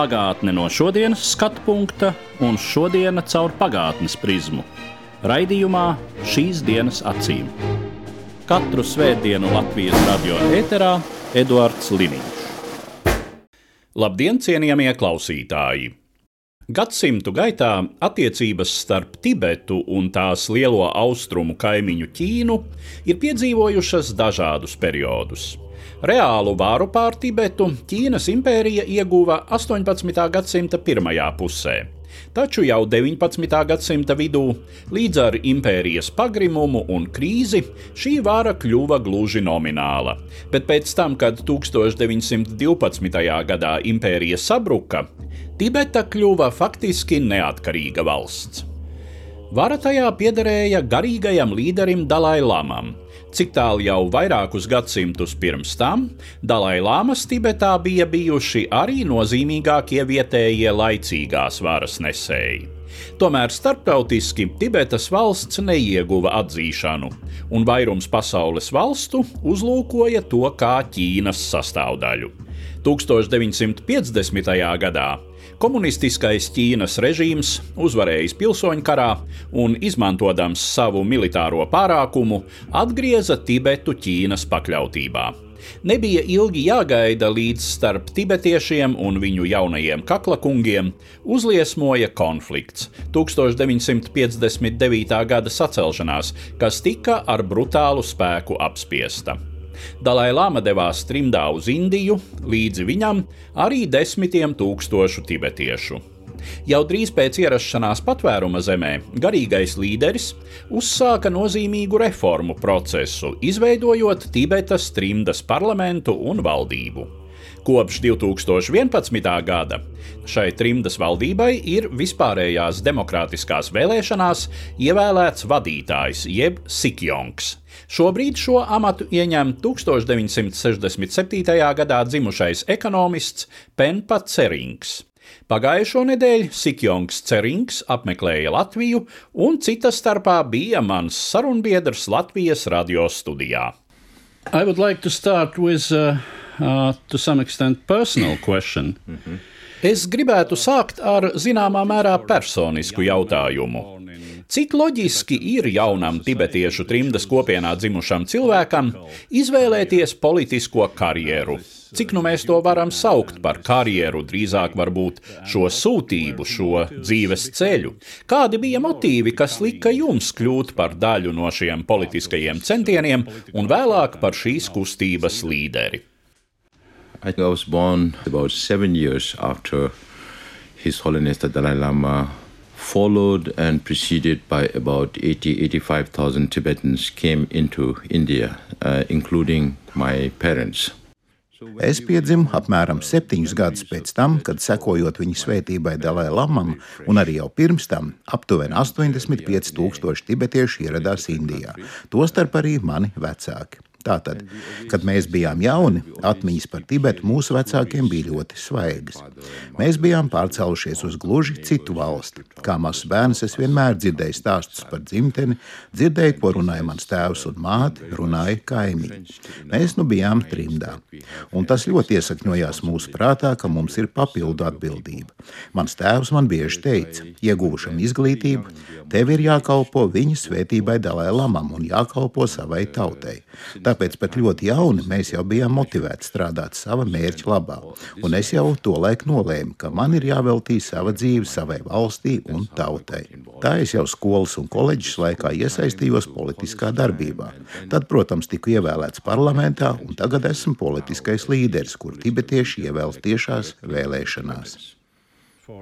Pagātne no šodienas skatu punkta un šodienas caur pagātnes prizmu. Raidījumā šīs dienas acīm. Katru svētdienu Latvijas radio eterā Eduards Liniņš. Labdien, cienījamie klausītāji! Gadsimtu gaitā attiecības starp Tibetu un tās lielo austrumu kaimiņu Ķīnu ir piedzīvojušas dažādus periodus. Reālu vāru pār Tibetu Ķīnas impērija ieguva 18. gadsimta pirmajā pusē. Taču jau 19. gadsimta vidū, līdz ar impērijas pagrimumu un krīzi, šī vara kļuva gluži nomināla. Bet pēc tam, kad 1912. gadā impērija sabruka, Tibeta kļuva faktiski neatkarīga valsts. Vara tajā piederēja garīgajam līderim Dalai Lamam. Cik tālu jau vairākus gadsimtus pirms tam, Dalai Lamas Tibetā bija bijuši arī nozīmīgākie vietējie laicīgās varas nesēji. Tomēr starptautiski Tibetas valsts neieguva atzīšanu, un vairums pasaules valstu uzlūkoja to kā Ķīnas sastāvdaļu. 1950. gadā komunistiskais Ķīnas režīms uzvarējis pilsoņu karā un, izmantojams savu militāro pārākumu, atgrieza Tibetu Ķīnas pakļautībā. Nebija ilgi jāgaida, līdz starp tibetiešiem un viņu jaunajiem kaklakungiem uzliesmoja konflikts 1959. gada sacelšanās, kas tika ar brutālu spēku apspiesta. Dalai Lama devās trimdā uz Indiju, līdzi viņam arī desmitiem tūkstošu tibetiešu. Jau drīz pēc ierašanās patvēruma zemē garīgais līderis uzsāka nozīmīgu reformu procesu, izveidojot Tibetas trimdas parlamentu un valdību. Kopš 2011. gada šai trimdas valdībai ir vispārējās demokrātiskās vēlēšanās ievēlēts vadītājs jeb Sikjongs. Šobrīd šo amatu ieņem 1967. gadā dzimušais ekonomists Penpa Cerings. Pagājušo nedēļu Sikjongs Cerings apmeklēja Latviju un cita starpā bija mans sarunbiedrs Latvijas radio studijā. I would like to start with, uh, uh, to some extent, personal question. Mm -hmm. Es gribētu sākt ar zināmā mērā personisku jautājumu. Cik loģiski ir jaunam tibetiešu trimdas kopienā dzimušam cilvēkam izvēlēties politisko karjeru? Cik nu mēs to varam saukt par karjeru, drīzāk varbūt šo sūtību, šo dzīves ceļu? Kādi bija motīvi, kas lika jums kļūt par daļu no šiem politiskajiem centieniem un vēlāk par šīs kustības līderi? I was born about seven years after His Holiness the Dalai Lama, followed and preceded by about 80 85,000 Tibetans, came into India, uh, including my parents. Es piedzimu apmēram septiņus gadus pēc tam, kad sekojot viņa svētībai Dalai Lamam, un arī jau pirms tam aptuveni 85,000 tibetiešu ieradās Indijā, tostarp arī mani vecāki. Tātad, kad mēs bijām jauni, atmiņas par Tibetu mūsu vecākiem bija ļoti svaigas. Mēs bijām pārcēlušies uz gluži citu valsti. Kā mazs bērns, es vienmēr dzirdēju stāstus par dzimteni, dzirdēju, ko runāja mans tēvs un māte, runāja kaimiņi. Mēs nu bijām trimdā. Un tas ļoti iesakņojās mūsu prātā, ka mums ir papildu atbildība. Mans tēvs man bieži teica, iegūšam izglītību, tev ir jākalpo viņa svētībai Dalai Lamam un jākalpo savai tautai. Tāpēc pat ļoti jauni mēs jau bijām motivēti strādāt sava mērķa labā. Un es jau to laiku nolēmu, ka man ir jāveltī sava dzīve savai valstī un tautai. Tā es jau skolas un koledžas laikā iesaistījos politiskā darbībā. Tad, protams, tiku ievēlēts parlamentā, un tagad esmu politiskais līderis, kur tibetieši ievēl tiešās vēlēšanās.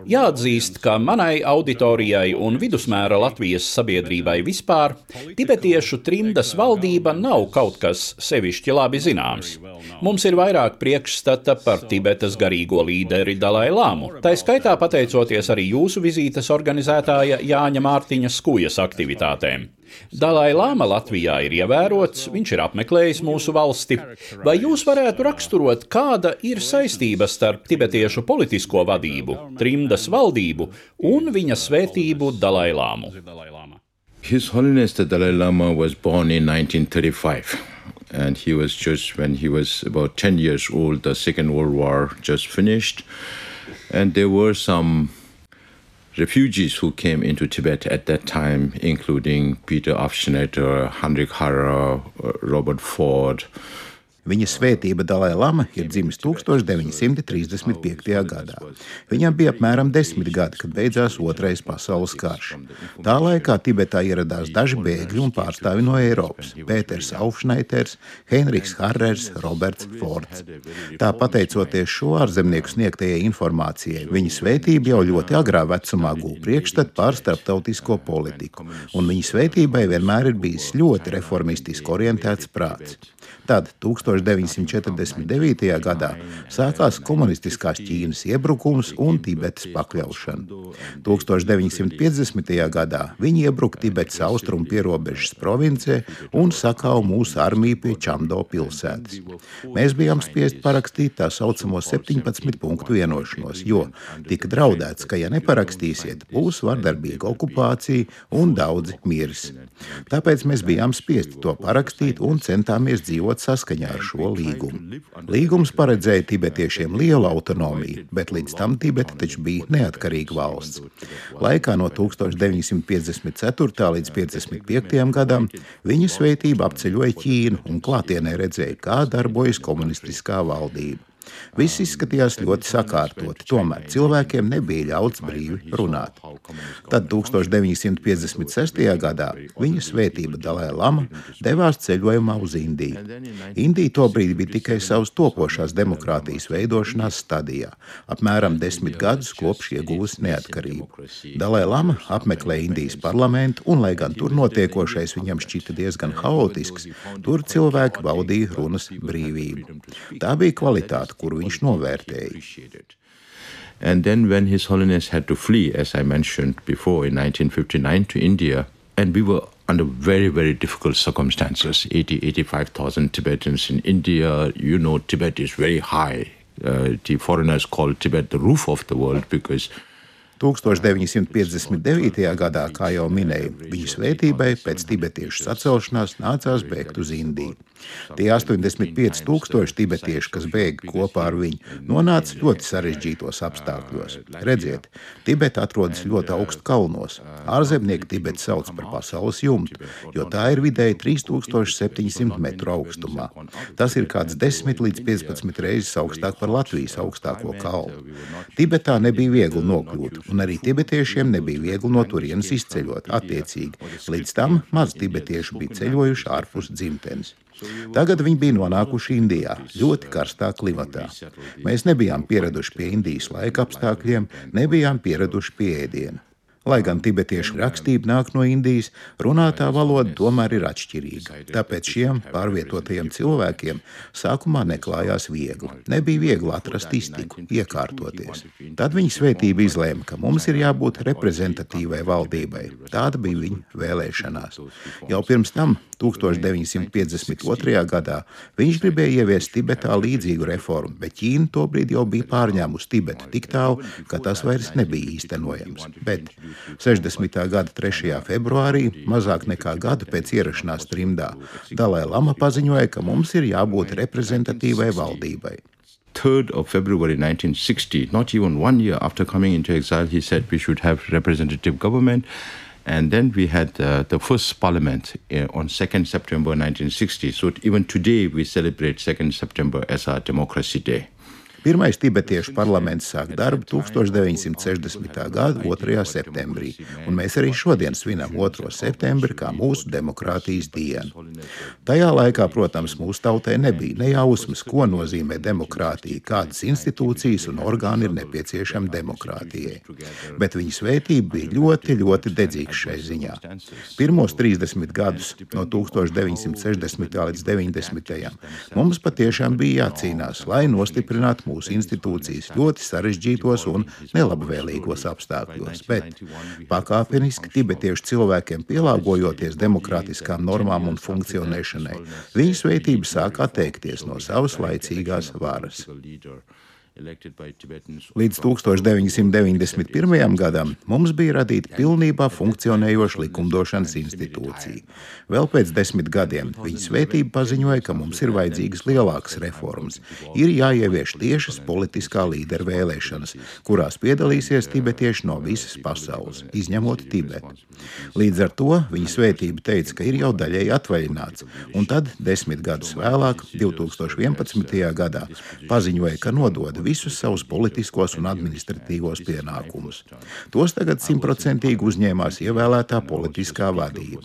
Jāatzīst, ka manai auditorijai un vidusmēra Latvijas sabiedrībai vispār tibetiešu trimdas valdība nav kaut kas sevišķi labi zināms. Mums ir vairāk priekšstata par Tibetas garīgo līderi Dalai Lāmu, tā skaitā pateicoties arī jūsu vizītes organizētāja Jāņa Mārtiņa Skujas aktivitātēm. Dalai Lama Latvijā ir ievērots, viņš ir apmeklējis mūsu valsti. Vai jūs varētu raksturot, kāda ir saistība starp tibetiešu politisko vadību, trimdas valdību un viņa svētību Dalai Lāmu? His Holiness the Dalai Lama was born in 1935. And he was just, when he was about 10 years old, the Second World War just finished. And there were some refugees who came into Tibet at that time, including Peter Afschneiter, Heinrich Harrer, uh, Robert Ford, Viņa svētība Dalai Lama ir dzimis 1935. gadā. Viņam bija apmēram desmit gadi, kad beidzās Otrais pasaules karš. Tā laikā Tibetā ieradās daži bēgļi un pārstāvi no Eiropas - Pēters Aufšneiters, Heinrichs Harrers, Roberts Fords. Tā pateicoties šo ārzemnieku sniegtajai informācijai, viņa svētība jau ļoti agrā vecumā gūta priekšstatu pār starptautisko politiku, un viņa svētībai vienmēr ir bijis ļoti reformistiski orientēts prāts. Tad 1949. gadā sākās komunistiskās Ķīnas iebrukums un Tibetas pakļaušana. 1950. gadā viņi iebruka Tibetas austrumu pierobežas provincē un sakāva mūsu armiju pie Čamdo pilsētas. Mēs bijām spiest parakstīt tā saucamo 17 punktu vienošanos, jo tika draudēts, ka, ja neparakstīsiet, būs vardarbīga okupācija un daudzi mirs. Tāpēc mēs bijām spiesti to parakstīt un centāmies dzīvot dzīvot saskaņā ar šo līgumu. Līgums paredzēja tibetiešiem lielu autonomiju, bet līdz tam Tibeta taču bija neatkarīga valsts. Laikā no 1954. līdz 55. gadam viņa svētība apceļoja Ķīnu un klātienē redzēja, kā darbojas komunistiskā valdība. Viss izskatījās ļoti sakārtoti, tomēr cilvēkiem nebija ļauts brīvi runāt. Tad 1956. gadā viņa svētība Dalai Lama devās ceļojumā uz Indiju. Indija tobrīd bija tikai savas topošās demokrātijas veidošanās stadijā, apmēram desmit gadus kopš ieguvusi neatkarību. Dalai Lama apmeklēja Indijas parlamentu, un, lai gan tur notiekošais viņam šķita diezgan haotisks, tur cilvēki baudīja runas brīvību. Tā bija kvalitāte, kuru viņš novērtēja. And then, when His Holiness had to flee, as I mentioned before, in 1959 to India, and we were under very, very difficult circumstances 80, 85,000 Tibetans in India. You know, Tibet is very high. Uh, the foreigners call Tibet the roof of the world because 1959. gadā, kā jau minēju, viņa svētībai pēc tibetiešu sacelšanās nācās bēgt uz Indiju. Tie 85,000 tibetieši, kas bēga kopā ar viņu, nonāca ļoti sarežģītos apstākļos. Redziet, Tibeta atrodas ļoti augstu kalnos. Ārzemnieki Tibetu sauc par pasaules jumtu, jo tā ir vidēji 3700 metru augstumā. Tas ir kāds 10 līdz 15 reizes augstāk par Latvijas augstāko kalnu. Tibetā nebija viegli nokļūt, un arī tibetiešiem nebija viegli no turienes izceļot. Attiecīgi, līdz tam maz tibetiešu bija ceļojuši ārpus dzimtenes. Tagad viņi bija nonākuši Indijā, ļoti karstā klimatā. Mēs nebijām pieraduši pie Indijas laika apstākļiem, nebijām pieraduši pie ēdiena. Lai gan tibetiešu rakstība nāk no Indijas, runātā valoda tomēr ir atšķirīga. Tāpēc šiem pārvietotajiem cilvēkiem sākumā neklājās viegli. Nebija viegli atrast iztiku, iekārtoties. Tad viņa svētība izlēma, ka mums ir jābūt reprezentatīvai valdībai. Tāda bija viņa vēlēšanās. Jau pirms tam 1952. gadā viņš gribēja ieviest Tibetā līdzīgu reformu, bet Ķīna tobrīd jau bija pārņēmusi Tibetu tik tālu, ka tas vairs nebija īstenojams. Bet 60. gada 3. februārī, mazāk nekā gadu pēc ierašanās trimdā, Dalai Lama paziņoja, ka mums ir jābūt reprezentatīvai valdībai. 3rd of February 1960, not even one year after coming into exile, he said we should have representative government. And then we had uh, the first parliament uh, on 2nd September 1960. So even today we celebrate 2nd September as our democracy day. Pirmais tibetiešu parlaments sāk darbu 1960. gada 2. septembrī, un mēs arī šodien svinam 2. septembri kā mūsu demokrātijas dienu. Tajā laikā, protams, mūsu tautai nebija ne jausmas, ko nozīmē demokrātija, kādas institūcijas un orgāni ir nepieciešami demokrātijai. Bet viņa svētība bija ļoti, ļoti dedzīga šai ziņā. Pirmos 30 gadus, no 1960. līdz 90. mums patiešām bija jācīnās, lai nostiprinātu mūsu institūcijas ļoti sarežģītos un nelabvēlīgos apstākļos, bet pakāpeniski tibetiešu cilvēkiem pielāgojoties demokrātiskām normām un funkcionēšanai, viņu svētība sāk atteikties no savas laicīgās varas. Līdz 1991. gadam mums bija radīta pilnībā funkcionējoša likumdošanas institūcija. Vēl pēc desmit gadiem viņa svētība paziņoja, ka mums ir vajadzīgas lielākas reformas. Ir jāievieš tiešas politiskā līdera vēlēšanas, kurās piedalīsies tibetieši no visas pasaules, izņemot Tibetu. Līdz ar to viņa svētība teica, ka ir jau daļēji atvaļināts, un tad desmit gadus vēlāk, 2011. gadā, paziņoja, ka nodod visus savus politiskos un administratīvos pienākumus. Tos tagad simtprocentīgi uzņēmās ievēlētā politiskā vadība.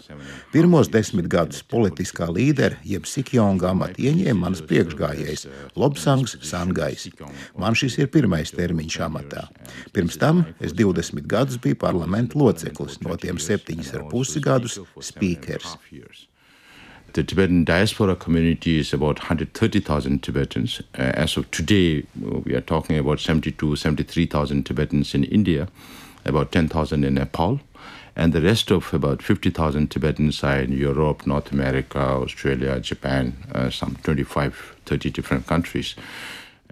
Pirmos desmit gadus politiskā līdera, jeb Sikjonga amatu ieņēma mans priekšgājējs Lobsangs Sangais. Man šis ir pirmais termiņš amatā. Pirms tam es 20 gadus biju parlamenta loceklis, no tiem septiņus ar pusi gadus spīkers. The Tibetan diaspora community is about 130,000 Tibetans. Uh, as of today, we are talking about 72, 73,000 Tibetans in India, about 10,000 in Nepal, and the rest of about 50,000 Tibetans are in Europe, North America, Australia, Japan, uh, some 25, 30 different countries.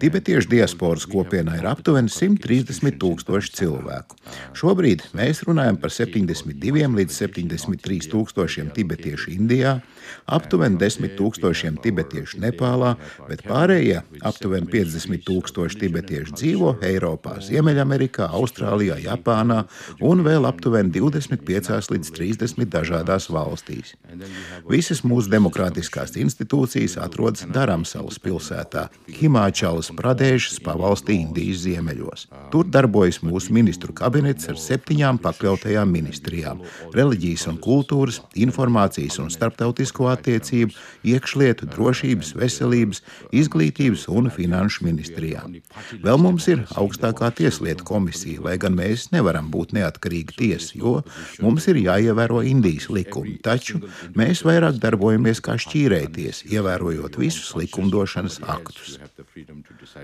Tibetiešu diasporas kopienā ir aptuveni 130 tūkstoši cilvēku. Šobrīd mēs runājam par 72 līdz 73 tūkstošiem tibetiešu Indijā, aptuveni 10 tūkstošiem tibetiešu Nepālā, bet pārējie aptuveni 50 tūkstoši tibetiešu dzīvo Eiropā, Ziemeļamerikā, Austrālijā, Japānā un vēl aptuveni 25 līdz 30 dažādās valstīs. Visas mūsu demokrātiskās institūcijas atrodas Daramsalas pilsētā, Himāčalas Pradēšas pavalstī Indijas ziemeļos. Tur darbojas mūsu ministru kabinets ar septiņām pakļautajām ministrijām - reliģijas un kultūras, informācijas un starptautisko attiecību, iekšlietu, drošības, veselības, izglītības un finanšu ministrijām. Vēl mums ir augstākā tieslietu komisija, lai gan mēs nevaram būt neatkarīga tiesa, jo mums ir jāievēro Indijas likumi. Taču mēs vairāk darbojamies kā šķīrēties, ievērojot visus likumdošanas aktus.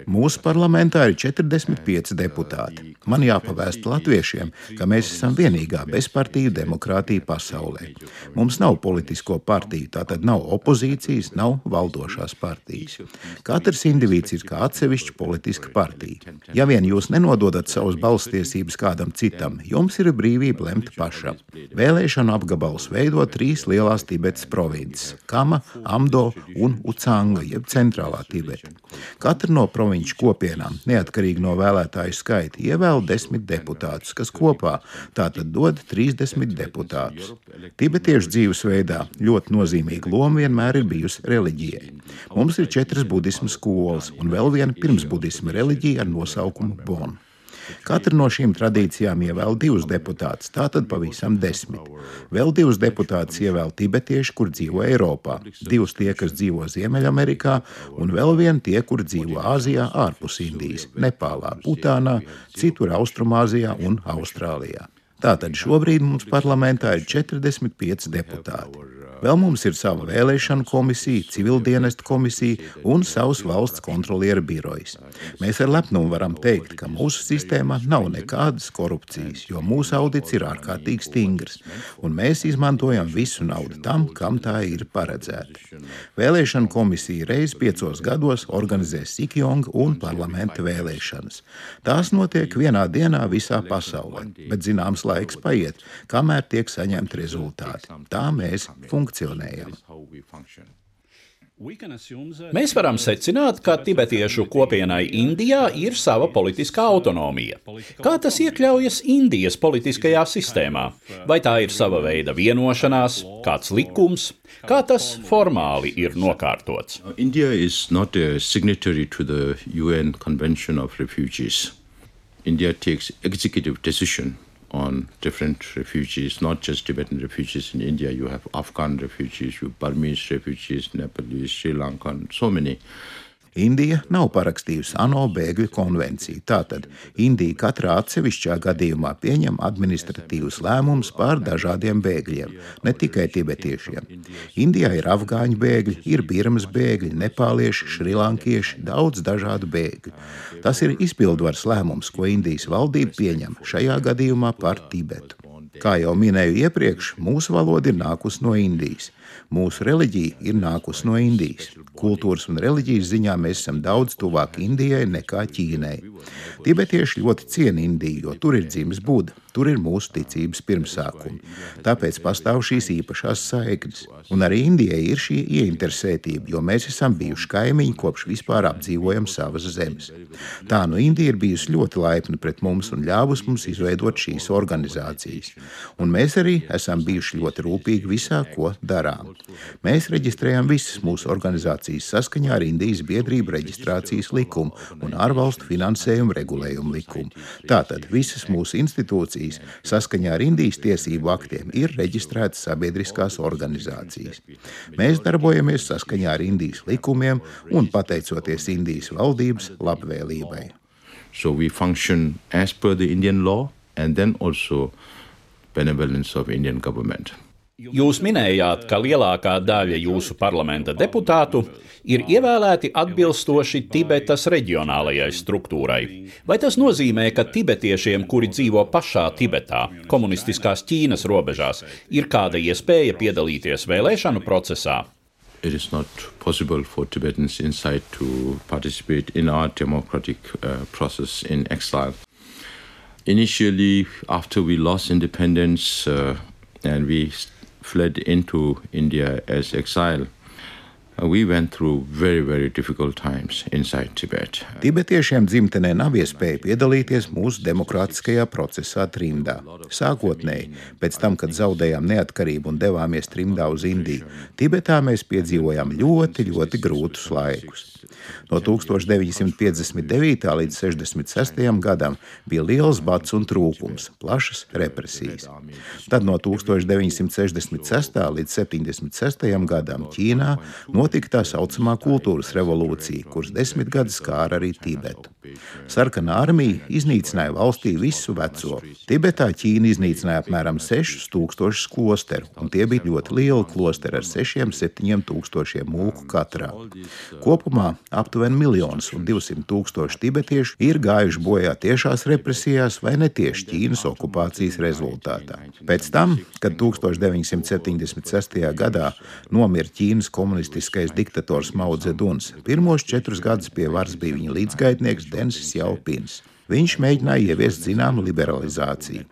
Mūsu parlamentā ir 45 deputāti. Man jāpavēst latviešiem, ka mēs esam vienīgā bezpartiju demokrātija pasaulē. Mums nav politisko partiju, tātad nav opozīcijas, nav valdošās partijas. Katrs indivīds ir kā atsevišķa politiska partija. Ja vien jūs nenododat savus balstiesības kādam citam, jums ir brīvība lemt pašam. Vēlēšanu apgabals veido trīs lielās Tibetas provinces - Kama, Amdo un Ucanga, jeb centrālā Tibeta. Katra no provinču kopienām, neatkarīgi no vēlētāju skaita, ievēl desmit deputātus, kas kopā tātad dod 30 deputātus. Tibetiešu dzīvesveidā ļoti nozīmīga loma vienmēr ir bijusi reliģijai. Mums ir četras budismu skolas un vēl viena pirmsbudisma reliģija ar nosaukumu Bon. Katra no šīm tradīcijām ievēl divus deputātus, tātad pavisam desmit. Vēl divus deputātus ievēl tibetieši, kur dzīvo Eiropā, divus tie, kas dzīvo Ziemeļamerikā, un vēl vienu tie, kur dzīvo Āzijā, ārpus Indijas, Nepālā, Butānā, citur Austrumāzijā un Austrālijā. Tātad šobrīd mums parlamentā ir 45 deputāti. Vēl mums ir sava vēlēšana komisija, civildienestu komisija un savs valsts kontroliera birojs. Mēs ar lepnumu varam teikt, ka mūsu sistēmā nav nekādas korupcijas, jo mūsu audits ir ārkārtīgi stingrs, un mēs izmantojam visu naudu tam, kam tā ir paredzēta. Vēlēšana komisija reiz piecos gados organizē Sikjonga un parlamenta vēlēšanas. Tās notiek vienā dienā visā pasaulē, bet zināms laiks paiet, kamēr tiek saņemti rezultāti. Tā mēs funkcionējam. Mēs varam secināt, ka tibetiešu kopienai Indijā ir sava politiskā autonomija. Kā tas iekļaujas Indijas politiskajā sistēmā? Vai tā ir sava veida vienošanās, kāds likums, kā tas formāli ir nokārtots? India is not a signatory to the UN Convention of Refugees. India takes executive decision on different refugees, not just Tibetan refugees in India. You have Afghan refugees, you have Burmese refugees, Nepalese, Sri Lankan, so many. Indija nav parakstījusi ANO bēgļu konvenciju. Tātad Indija katrā atsevišķā gadījumā pieņem administratīvus lēmumus par dažādiem bēgļiem, ne tikai tibetiešiem. Indijā ir afgāņu bēgļi, ir birmas bēgļi, nepālieši, šrilankieši, daudz dažādu bēgļu. Tas ir izpildvaras lēmums, ko Indijas valdība pieņem šajā gadījumā par Tibetu. Kā jau minēju iepriekš, mūsu valoda ir nākusi no Indijas. Mūsu reliģija ir nākusi no Indijas. Kultūras un reliģijas ziņā mēs esam daudz tuvāk Indijai nekā Ķīnai. Tibetieši ļoti ciena Indiju, jo tur ir dzimis Buda, tur ir mūsu ticības pirmsākumi. Tāpēc pastāv šīs īpašās saiknes. Un arī Indijai ir šī ieinteresētība, jo mēs esam bijuši kaimiņi kopš vispār apdzīvojam savas zemes. Tā nu Indija ir bijusi ļoti laipna pret mums un ļāvusi mums izveidot šīs organizācijas. Un mēs arī esam bijuši ļoti rūpīgi visā, ko darām. Mēs reģistrējam visas mūsu organizācijas saskaņā ar Indijas biedrību reģistrācijas likumu un ārvalstu finansējumu regulējumu likumu. Tātad visas mūsu institūcijas saskaņā ar Indijas tiesību aktiem ir reģistrētas sabiedriskās organizācijas. Mēs darbojamies saskaņā ar Indijas likumiem un pateicoties Indijas valdības labvēlībai. So we function as per the Indian law and then also benevolence of Indian government. Jūs minējāt, ka lielākā daļa jūsu parlamenta deputātu ir ievēlēti atbilstoši Tibetas reģionālajai struktūrai. Vai tas nozīmē, ka tibetiešiem, kuri dzīvo pašā Tibetā, komunistiskās Ķīnas robežās, ir kāda iespēja piedalīties vēlēšanu procesā? It is not possible for Tibetans inside to participate in our democratic uh, process in exile. Initially, after we lost independence uh, and we fled into India as exile, Tibetiešiem dzimtenē nav iespēja piedalīties mūsu demokrātiskajā procesā trimdā. Sākotnēji, pēc tam, kad zaudējām neatkarību un devāmies trimdā uz Indiju, Tibetā mēs piedzīvojām ļoti, ļoti grūtus laikus. No 1959. līdz 66. gadam bija liels bats un trūkums, plašas represijas. Tad no 1966. līdz 76. gadam Ķīnā notika tā saucamā kultūras revolūcija, kuras desmit gadus skāra arī Tibetu. Sarkanā armija iznīcināja valstī visu veco. Tibetā Ķīna iznīcināja apmēram 6000 klosteru, un tie bija ļoti lieli klosteri ar 6-7 tūkstošiem mūku katrā. Kopumā aptuveni miljons un 200 tūkstoši tibetiešu ir gājuši bojā tiešās represijās vai netieši Ķīnas okupācijas rezultātā. Pēc tam, kad 1976. gadā nomira Ķīnas komunistiskais diktators Mao Zeduns, pirmos četrus gadus pie varas bija viņa līdzgaitnieks Densis Jaupins. Viņš mēģināja ieviest zināmu liberalizāciju.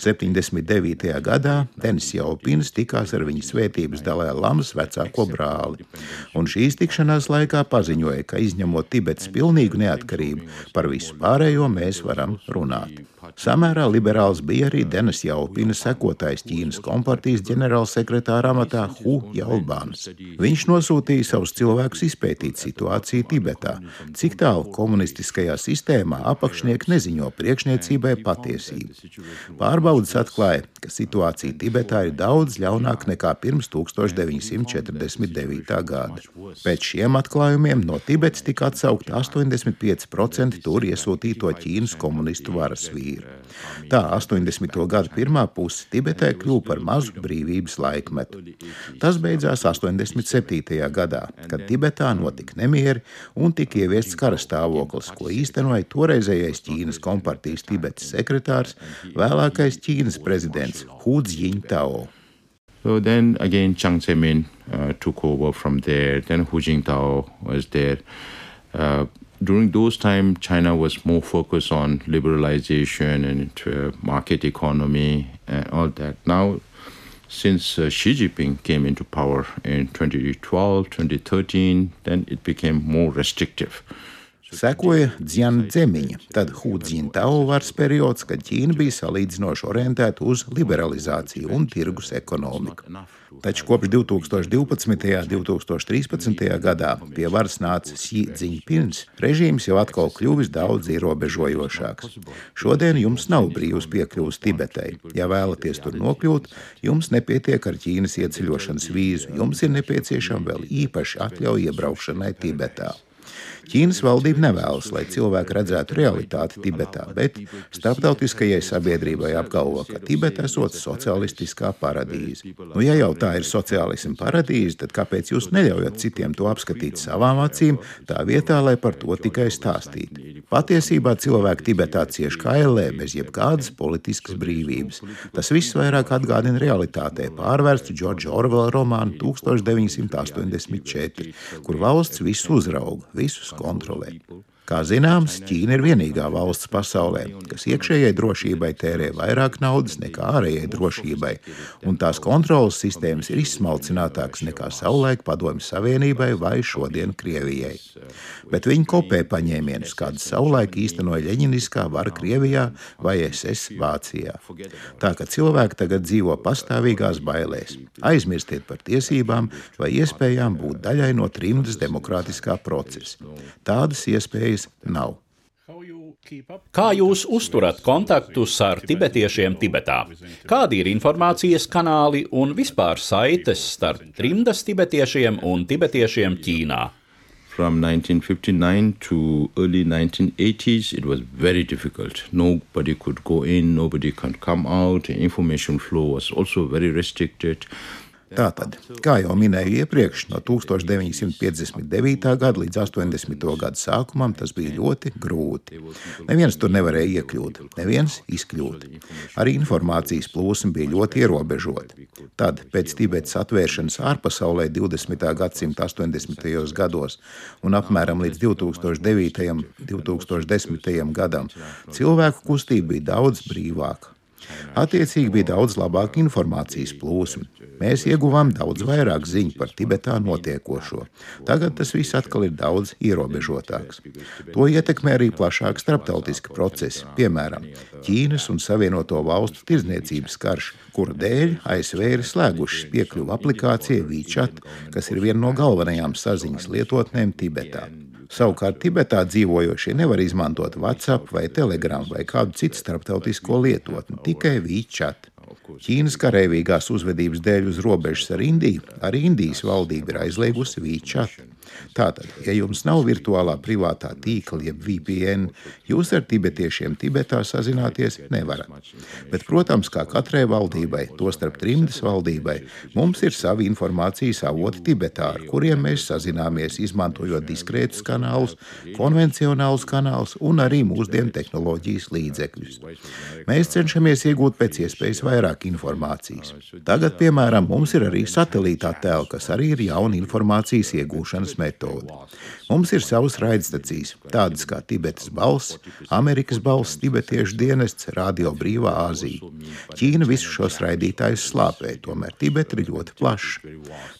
79. gadā Denis Jaupins tikās ar viņa svētības Dalai Lamas vecāko brāli, un šīs tikšanās laikā paziņoja, ka izņemot Tibetas pilnīgu neatkarību, par visu pārējo mēs varam runāt. Samērā liberāls bija arī Denis Jaupina sekotājs Ķīnas kompartijas ģenerālsekretāra amatā Hu Jaubāns. Viņš nosūtīja savus cilvēkus izpētīt situāciju Tibetā, cik tālu komunistiskajā sistēmā apakšnieki neziņo priekšniecībai patiesību. Pārbaudas atklāja, ka situācija Tibetā ir daudz ļaunāka nekā pirms 1949. gada. Pēc šiem atklājumiem no Tibetas tika atsaukti 85% tur iesūtīto Ķīnas komunistu varas vīru. Tā 80. gada pirmā puse Tibetē kļuva par mazu brīvības laikmetu. Tas beidzās 87. gadā, kad Tibetā notika nemieri un tika ieviests karastāvoklis, ko īstenoja toreizējais Ķīnas kompartijas Tibetas sekretārs, vēlākais Ķīnas prezidents Hūds Jiņtao. So then again, Chiang Zemin uh, took over from there. Then Hu Jintao was there. Uh, during those times, China was more focused on liberalization and uh, market economy and all that. Now, Since uh, Xi Jinping came into power in 2012, 2013, then it became more restrictive. Sekoja Dziandzemiņa, tad Hudzintao varas periods, kad Ķīna bija salīdzinoši orientēta uz liberalizāciju un tirgus ekonomiku. Taču kopš 2012. un 2013. gadā pie varas nāca Jinpings, režīms jau atkal kļuvis daudz ierobežojošāks. Šodien jums nav brīvs piekļuvis Tibetei. Ja vēlaties tur nokļūt, jums nepietiek ar Ķīnas ieceļošanas vīzu, jums ir nepieciešama vēl īpaša atļauja iebraukšanai Tibetā. Ķīnas valdība nevēlas, lai cilvēki redzētu realitāti Tibetā, bet starptautiskajai sabiedrībai apgalvo, ka Tibeta esot socialistiskā paradīze. Nu, ja jau tā ir sociālisma paradīze, tad kāpēc jūs neļaujat citiem to apskatīt savām acīm, tā vietā, lai par to tikai stāstītu? Patiesībā cilvēki Tibetā cieši kā ellē, bez jebkādas politiskas brīvības. Tas viss vairāk atgādina realitātē pārvērstu Džordža Orvela romānu 1984, kur valsts visu uzrauga, visus kontrole Kā zināms, Ķīna ir vienīgā valsts pasaulē, kas iekšējai drošībai tērē vairāk naudas nekā ārējai drošībai, un tās kontrolas sistēmas ir izsmalcinātākas nekā savulaik Padomju Savienībai vai šodien Krievijai. Bet viņi kopē paņēmienus, kādus savulaik īstenoja Ļeņiniskā vara Krievijā vai SS Vācijā. Tā ka cilvēki tagad dzīvo pastāvīgās bailēs. Aizmirstiet par tiesībām vai iespējām būt daļai no trimdas demokrātiskā procesa. Tādas iespējas nav. Kā jūs uzturat kontaktus ar tibetiešiem Tibetā? Kādi ir informācijas kanāli un vispār saites starp trimdas tibetiešiem un tibetiešiem Ķīnā? From 1959 to early 1980s, it was very difficult. Nobody could go in, nobody could come out. Information flow was also very restricted. Tātad, kā jau minēju iepriekš, no 1959. gada līdz 80. gada sākumam tas bija ļoti grūti. Neviens tur nevarēja iekļūt, neviens izkļūt. Arī informācijas plūsma bija ļoti ierobežota. Tad, pēc Tibetas atvēršanas ārpasaulē 20. gadsimta 80. gados un apmēram līdz 2009. un 2010. gadam, cilvēku kustība bija daudz brīvāka. Attiecīgi bija daudz labāka informācijas plūsma. Mēs ieguvām daudz vairāk ziņu par Tibetā notiekošo. Tagad tas viss atkal ir daudz ierobežotāks. To ietekmē arī plašāk starptautiski procesi, piemēram, Ķīnas un Savienoto Valstu tirdzniecības karš, kura dēļ ASV ir slēgušas piekļuvu aplikācijai WeChat, kas ir viena no galvenajām saziņas lietotnēm Tibetā. Savukārt Tibetā dzīvojošie nevar izmantot WhatsApp vai Telegram vai kādu citu starptautisko lietotni, tikai WeChat. Ķīnas karavīgās uzvedības dēļ uz robežas ar Indiju arī Indijas valdība ir aizliegusi WeChat. Tātad, ja jums nav virtuālā privātā tīkla, jeb VPN, jūs ar tibetiešiem Tibetā sazināties nevarat. Bet, protams, kā katrai valdībai, tostarp trimdas valdībai, mums ir savi informācijas avoti Tibetā, ar kuriem mēs sazināmies, izmantojot diskrētus kanālus, konvencionālus kanālus un arī mūsdienu tehnoloģijas līdzekļus. Mēs cenšamies iegūt pēc iespējas vairāk informācijas. Tagad, piemēram, mums ir arī satelīta attēli, kas arī ir jauna informācijas iegūšanas metode. Mums ir savas raidstacijas, tādas kā Tibetas balss, Amerikas balss, Tibetiešu dienests, Radio Brīvā Āzija. Ķīna visus šos raidītājus slāpē, tomēr Tibeta ir ļoti plaša.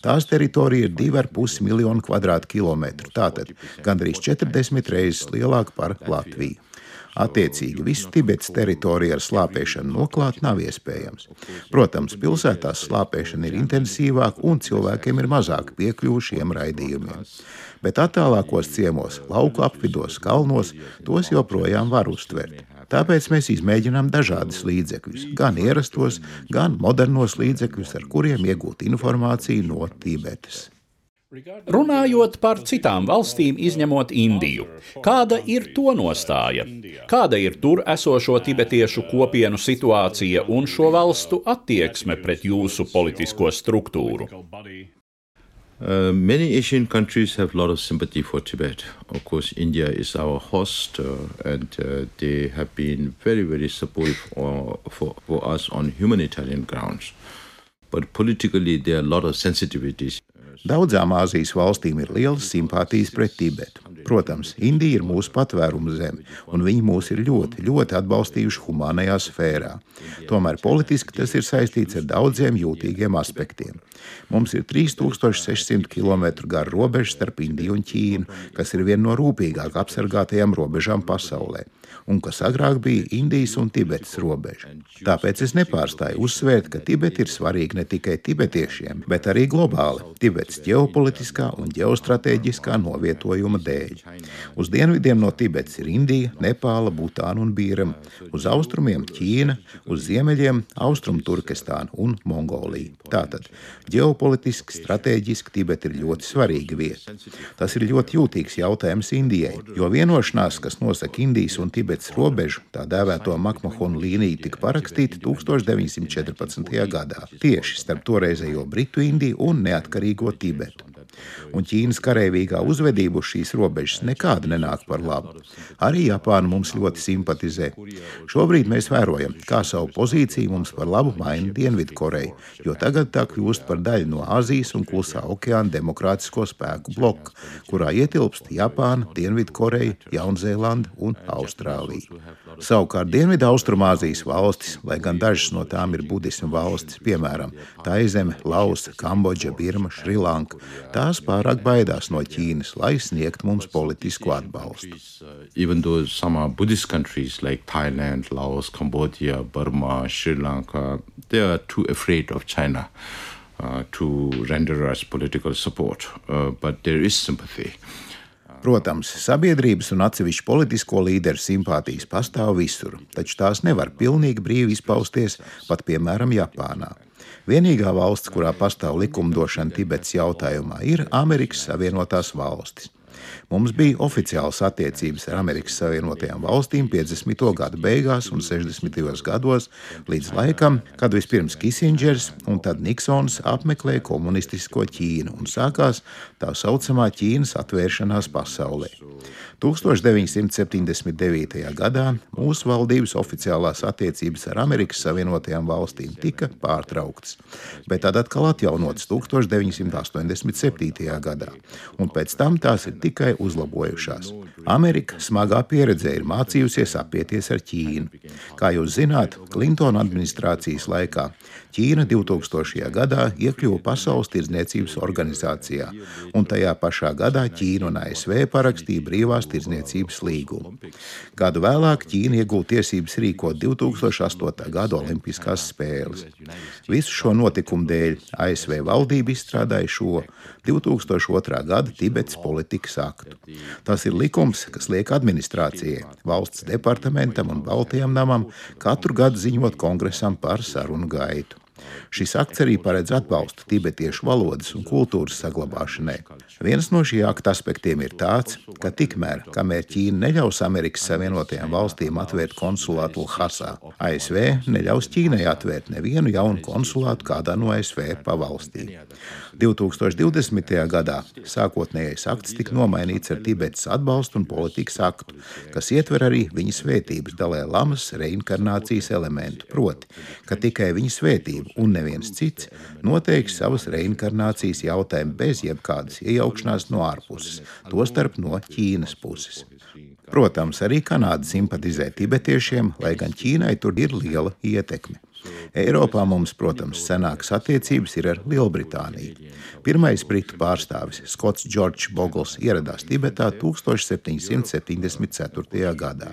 Tās teritorija ir 2,5 miljonu kvadrātkilometru, tātad gandrīz 40 reizes lielāka par Latviju. Attiecīgi, visu Tibetas teritoriju ar slāpēšanu noklāt nav iespējams. Protams, pilsētās slāpēšana ir intensīvāka un cilvēkiem ir mazāk piekļuvu šiem raidījumiem. Bet attālākos ciemos, lauku apvidos, kalnos tos joprojām var uztvert. Tāpēc mēs izmēģinām dažādus līdzekļus, gan ierastos, gan modernos līdzekļus, ar kuriem iegūt informāciju no Tibetas. Runājot par citām valstīm, izņemot Indiju, kāda ir to nostāja? Kāda ir tur esošo tibetiešu kopienu situācija un šo valstu attieksme pret jūsu politisko struktūru? Uh, many Asian countries have a lot of sympathy for Tibet. Of course, India is our host, uh, and uh, they have been very, very supportive for, for, for us on humanitarian grounds. But politically, there are a lot of sensitivities. Daudzām Āzijas valstīm ir lielas simpātijas pret Tibetu. Protams, Indija ir mūsu patvēruma zeme, un viņi mūs ir ļoti, ļoti atbalstījuši humānajā sfērā. Tomēr politiski tas ir saistīts ar daudziem jūtīgiem aspektiem. Mums ir 3600 km gara robeža starp Indiju un Ķīnu, kas ir viena no rūpīgāk apsargātajām robežām pasaulē un kas agrāk bija Indijas un Tibetas robeža. Tāpēc es nepārstāju uzsvērt, ka Tibeta ir svarīga ne tikai tibetiešiem, bet arī globāli Tibetas ģeopolitiskā un ģeostrateģiskā novietojuma dēļ. Uz dienvidiem no Tibetas ir Indija, Nepāla, Butāna un Bīrama, uz austrumiem Ķīna, uz ziemeļiem Austrum Turkestāna un Mongolija. Tātad ģeopolitiski, strateģiski Tibeta ir ļoti svarīga vieta. Tas ir ļoti jūtīgs jautājums Indijai, jo vienošanās, kas nosaka Indijas un Tibetas Tibets robežu, tā dēvēto Makmahonu līniju, tika parakstīta 1914. gadā tieši starp toreizējo Britu Indiju un neatkarīgo Tibetu un Ķīnas karavīgā uzvedība uz šīs robežas nekāda nenāk par labu. Arī Japāna mums ļoti simpatizē. Šobrīd mēs vērojam, kā savu pozīciju mums par labu maina Dienvidkoreja, jo tagad tā kļūst par daļu no Āzijas un Klusā okeāna demokrātisko spēku bloka, kurā ietilpst Japāna, Dienvidkoreja, Jaunzēlanda un Austrālija. Savukārt Dienvidu Austrumāzijas valstis, lai gan dažas no tām ir budismu valstis, piemēram, Taizeme, Lausa, Kambodža, Birma, Šrilanka, tās pārāk baidās no Ķīnas, lai sniegtu mums politisku atbalstu. Even though some are Buddhist countries like Thailand, Laos, Cambodia, Burma, Sri Lanka, they are too afraid of China. Uh, to render us political support, uh, but there is sympathy. Protams, sabiedrības un atsevišķu politisko līderu simpātijas pastāv visur, taču tās nevar pilnīgi brīvi izpausties pat piemēram Japānā. Vienīgā valsts, kurā pastāv likumdošana Tibetas jautājumā, ir Amerikas Savienotās valstis. Mums bija oficiāls attiecības ar Amerikas Savienotajām valstīm 50. gadu beigās un 60. gados, līdz laikam, kad vispirms Kisingers un tad Niksons apmeklēja komunistisko Ķīnu un sākās tā saucamā Ķīnas atvēršanās pasaulē. 1979. gadā mūsu valdības oficiālās attiecības ar Amerikas Savienotajām valstīm tika pārtrauktas, bet tad atkal atjaunotas 1987. gadā, un pēc tam tās ir tikai uzlabojušās. Amerika smagā pieredzē ir mācījusies apieties ar Ķīnu. Kā jūs zināt, Klintona administrācijas laikā Ķīna 2000. gadā iekļuva Pasaules tirdzniecības organizācijā, un tajā pašā gadā Ķīna un ASV parakstīja brīvās tirdzniecības līgumu. Gadu vēlāk Ķīna iegūta tiesības rīkot 2008. gada Olimpiskās spēles. Visu šo notikumu dēļ ASV valdība izstrādāja šo 2002. gada Tibetas politikas aktu. Tas ir likums, kas liek administrācijai, valsts departamentam un Baltijam namam katru gadu ziņot kongresam par sarunu gaitu. Šis akts arī paredz atbalstu tibetiešu valodas un kultūras saglabāšanai. Viens no šī akta aspektiem ir tāds, ka tikmēr, kamēr Ķīna neļaus Amerikas Savienotajām valstīm atvērt konsulātu Lhasā, ASV neļaus Ķīnai atvērt nevienu jaunu konsulātu kādā no ASV pavalstī. 2020. gadā sākotnējais akts tika nomainīts ar Tibetas atbalstu un politikas aktu, kas ietver arī viņa svētības Dalai Lamas reinkarnācijas elementu, proti, ka tikai viņa svētība un neviens cits noteiks savas reinkarnācijas jautājumu bez jebkādas iejaukšanās no ārpuses, tostarp no Ķīnas puses. Protams, arī Kanāda simpatizē tibetiešiem, lai gan Ķīnai tur ir liela ietekme. Eiropā mums, protams, senākas attiecības ir ar Lielbritāniju. Pirmais britu pārstāvis, Skots Džordžs Bogls, ieradās Tibetā 1774. gadā.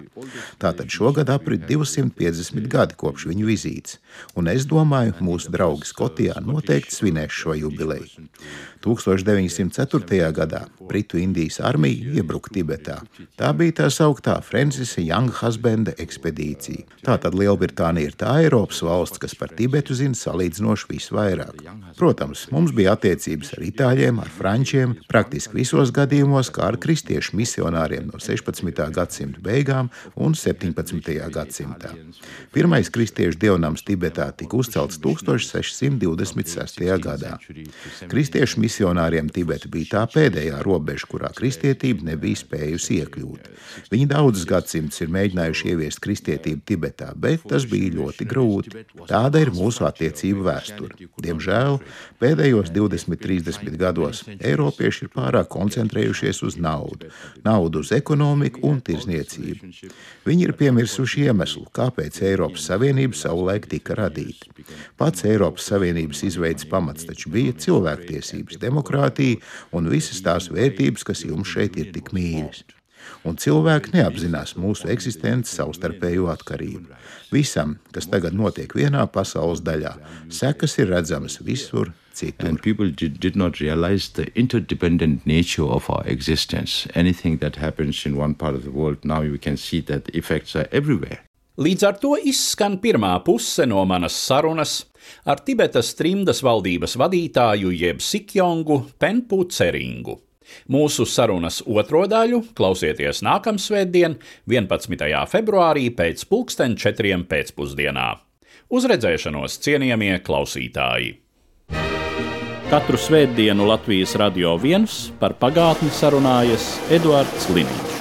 Tātad šogad aprit 250 gadi kopš viņa vizītes, un es domāju, mūsu draugi Skotijā noteikti svinēs šo jubileju. 1904. gadā Britu Indijas armija iebruka Tibetā. Tā bija tā sauktā Francisa Young Husbanda ekspedīcija. Tātad Lielbritānija ir tā Eiropas valsts, kas par Tibetu zina salīdzinoši visvairāk. Protams, mums bija attiecības ar itāļiem, ar frančiem, praktiski visos gadījumos, kā ar kristiešu misionāriem no 16. gadsimta beigām un 17. gadsimtā. Pirmais kristiešu dievnams Tibetā tika uzcelts 1626. gadā. Kristiešu misionāriem Tibeta bija tā pēdējā robeža, kurā kristietība nebija spējusi iekļūt. Viņi daudzus gadsimtus ir mēģinājuši ieviest kristietību Tibetā, bet tas bija ļoti grūti. Tāda ir mūsu attiecību vēsture. Diemžēl Pēdējos 20-30 gados Eiropieši ir pārāk koncentrējušies uz naudu, naudu uz ekonomiku un tirzniecību. Viņi ir piemirsuši iemeslu, kāpēc Eiropas Savienība savulaik tika radīta. Pats Eiropas Savienības izveids pamats taču bija cilvēktiesības, demokrātija un visas tās vērtības, kas jums šeit ir tik mīļas un cilvēki neapzinās mūsu eksistences savstarpējo atkarību. Visam, kas tagad notiek vienā pasaules daļā, sekas ir redzamas visur. Citur. And people did, did not realize the interdependent nature of our existence. Anything that happens in one part of the world, now you can see that the effects are everywhere. Līdz ar to izskan pirmā puse no manas sarunas ar Tibetas trimdas valdības vadītāju jeb Sikjongu Penpu Ceringu. Mūsu sarunas otro daļu klausieties nākamā svētdien, 11. februārī pēc pulksten četriem pēcpusdienā. Uz redzēšanos, cienījamie klausītāji! Katru svētdienu Latvijas radio viens par pagātni sarunājas Eduards Liniņš.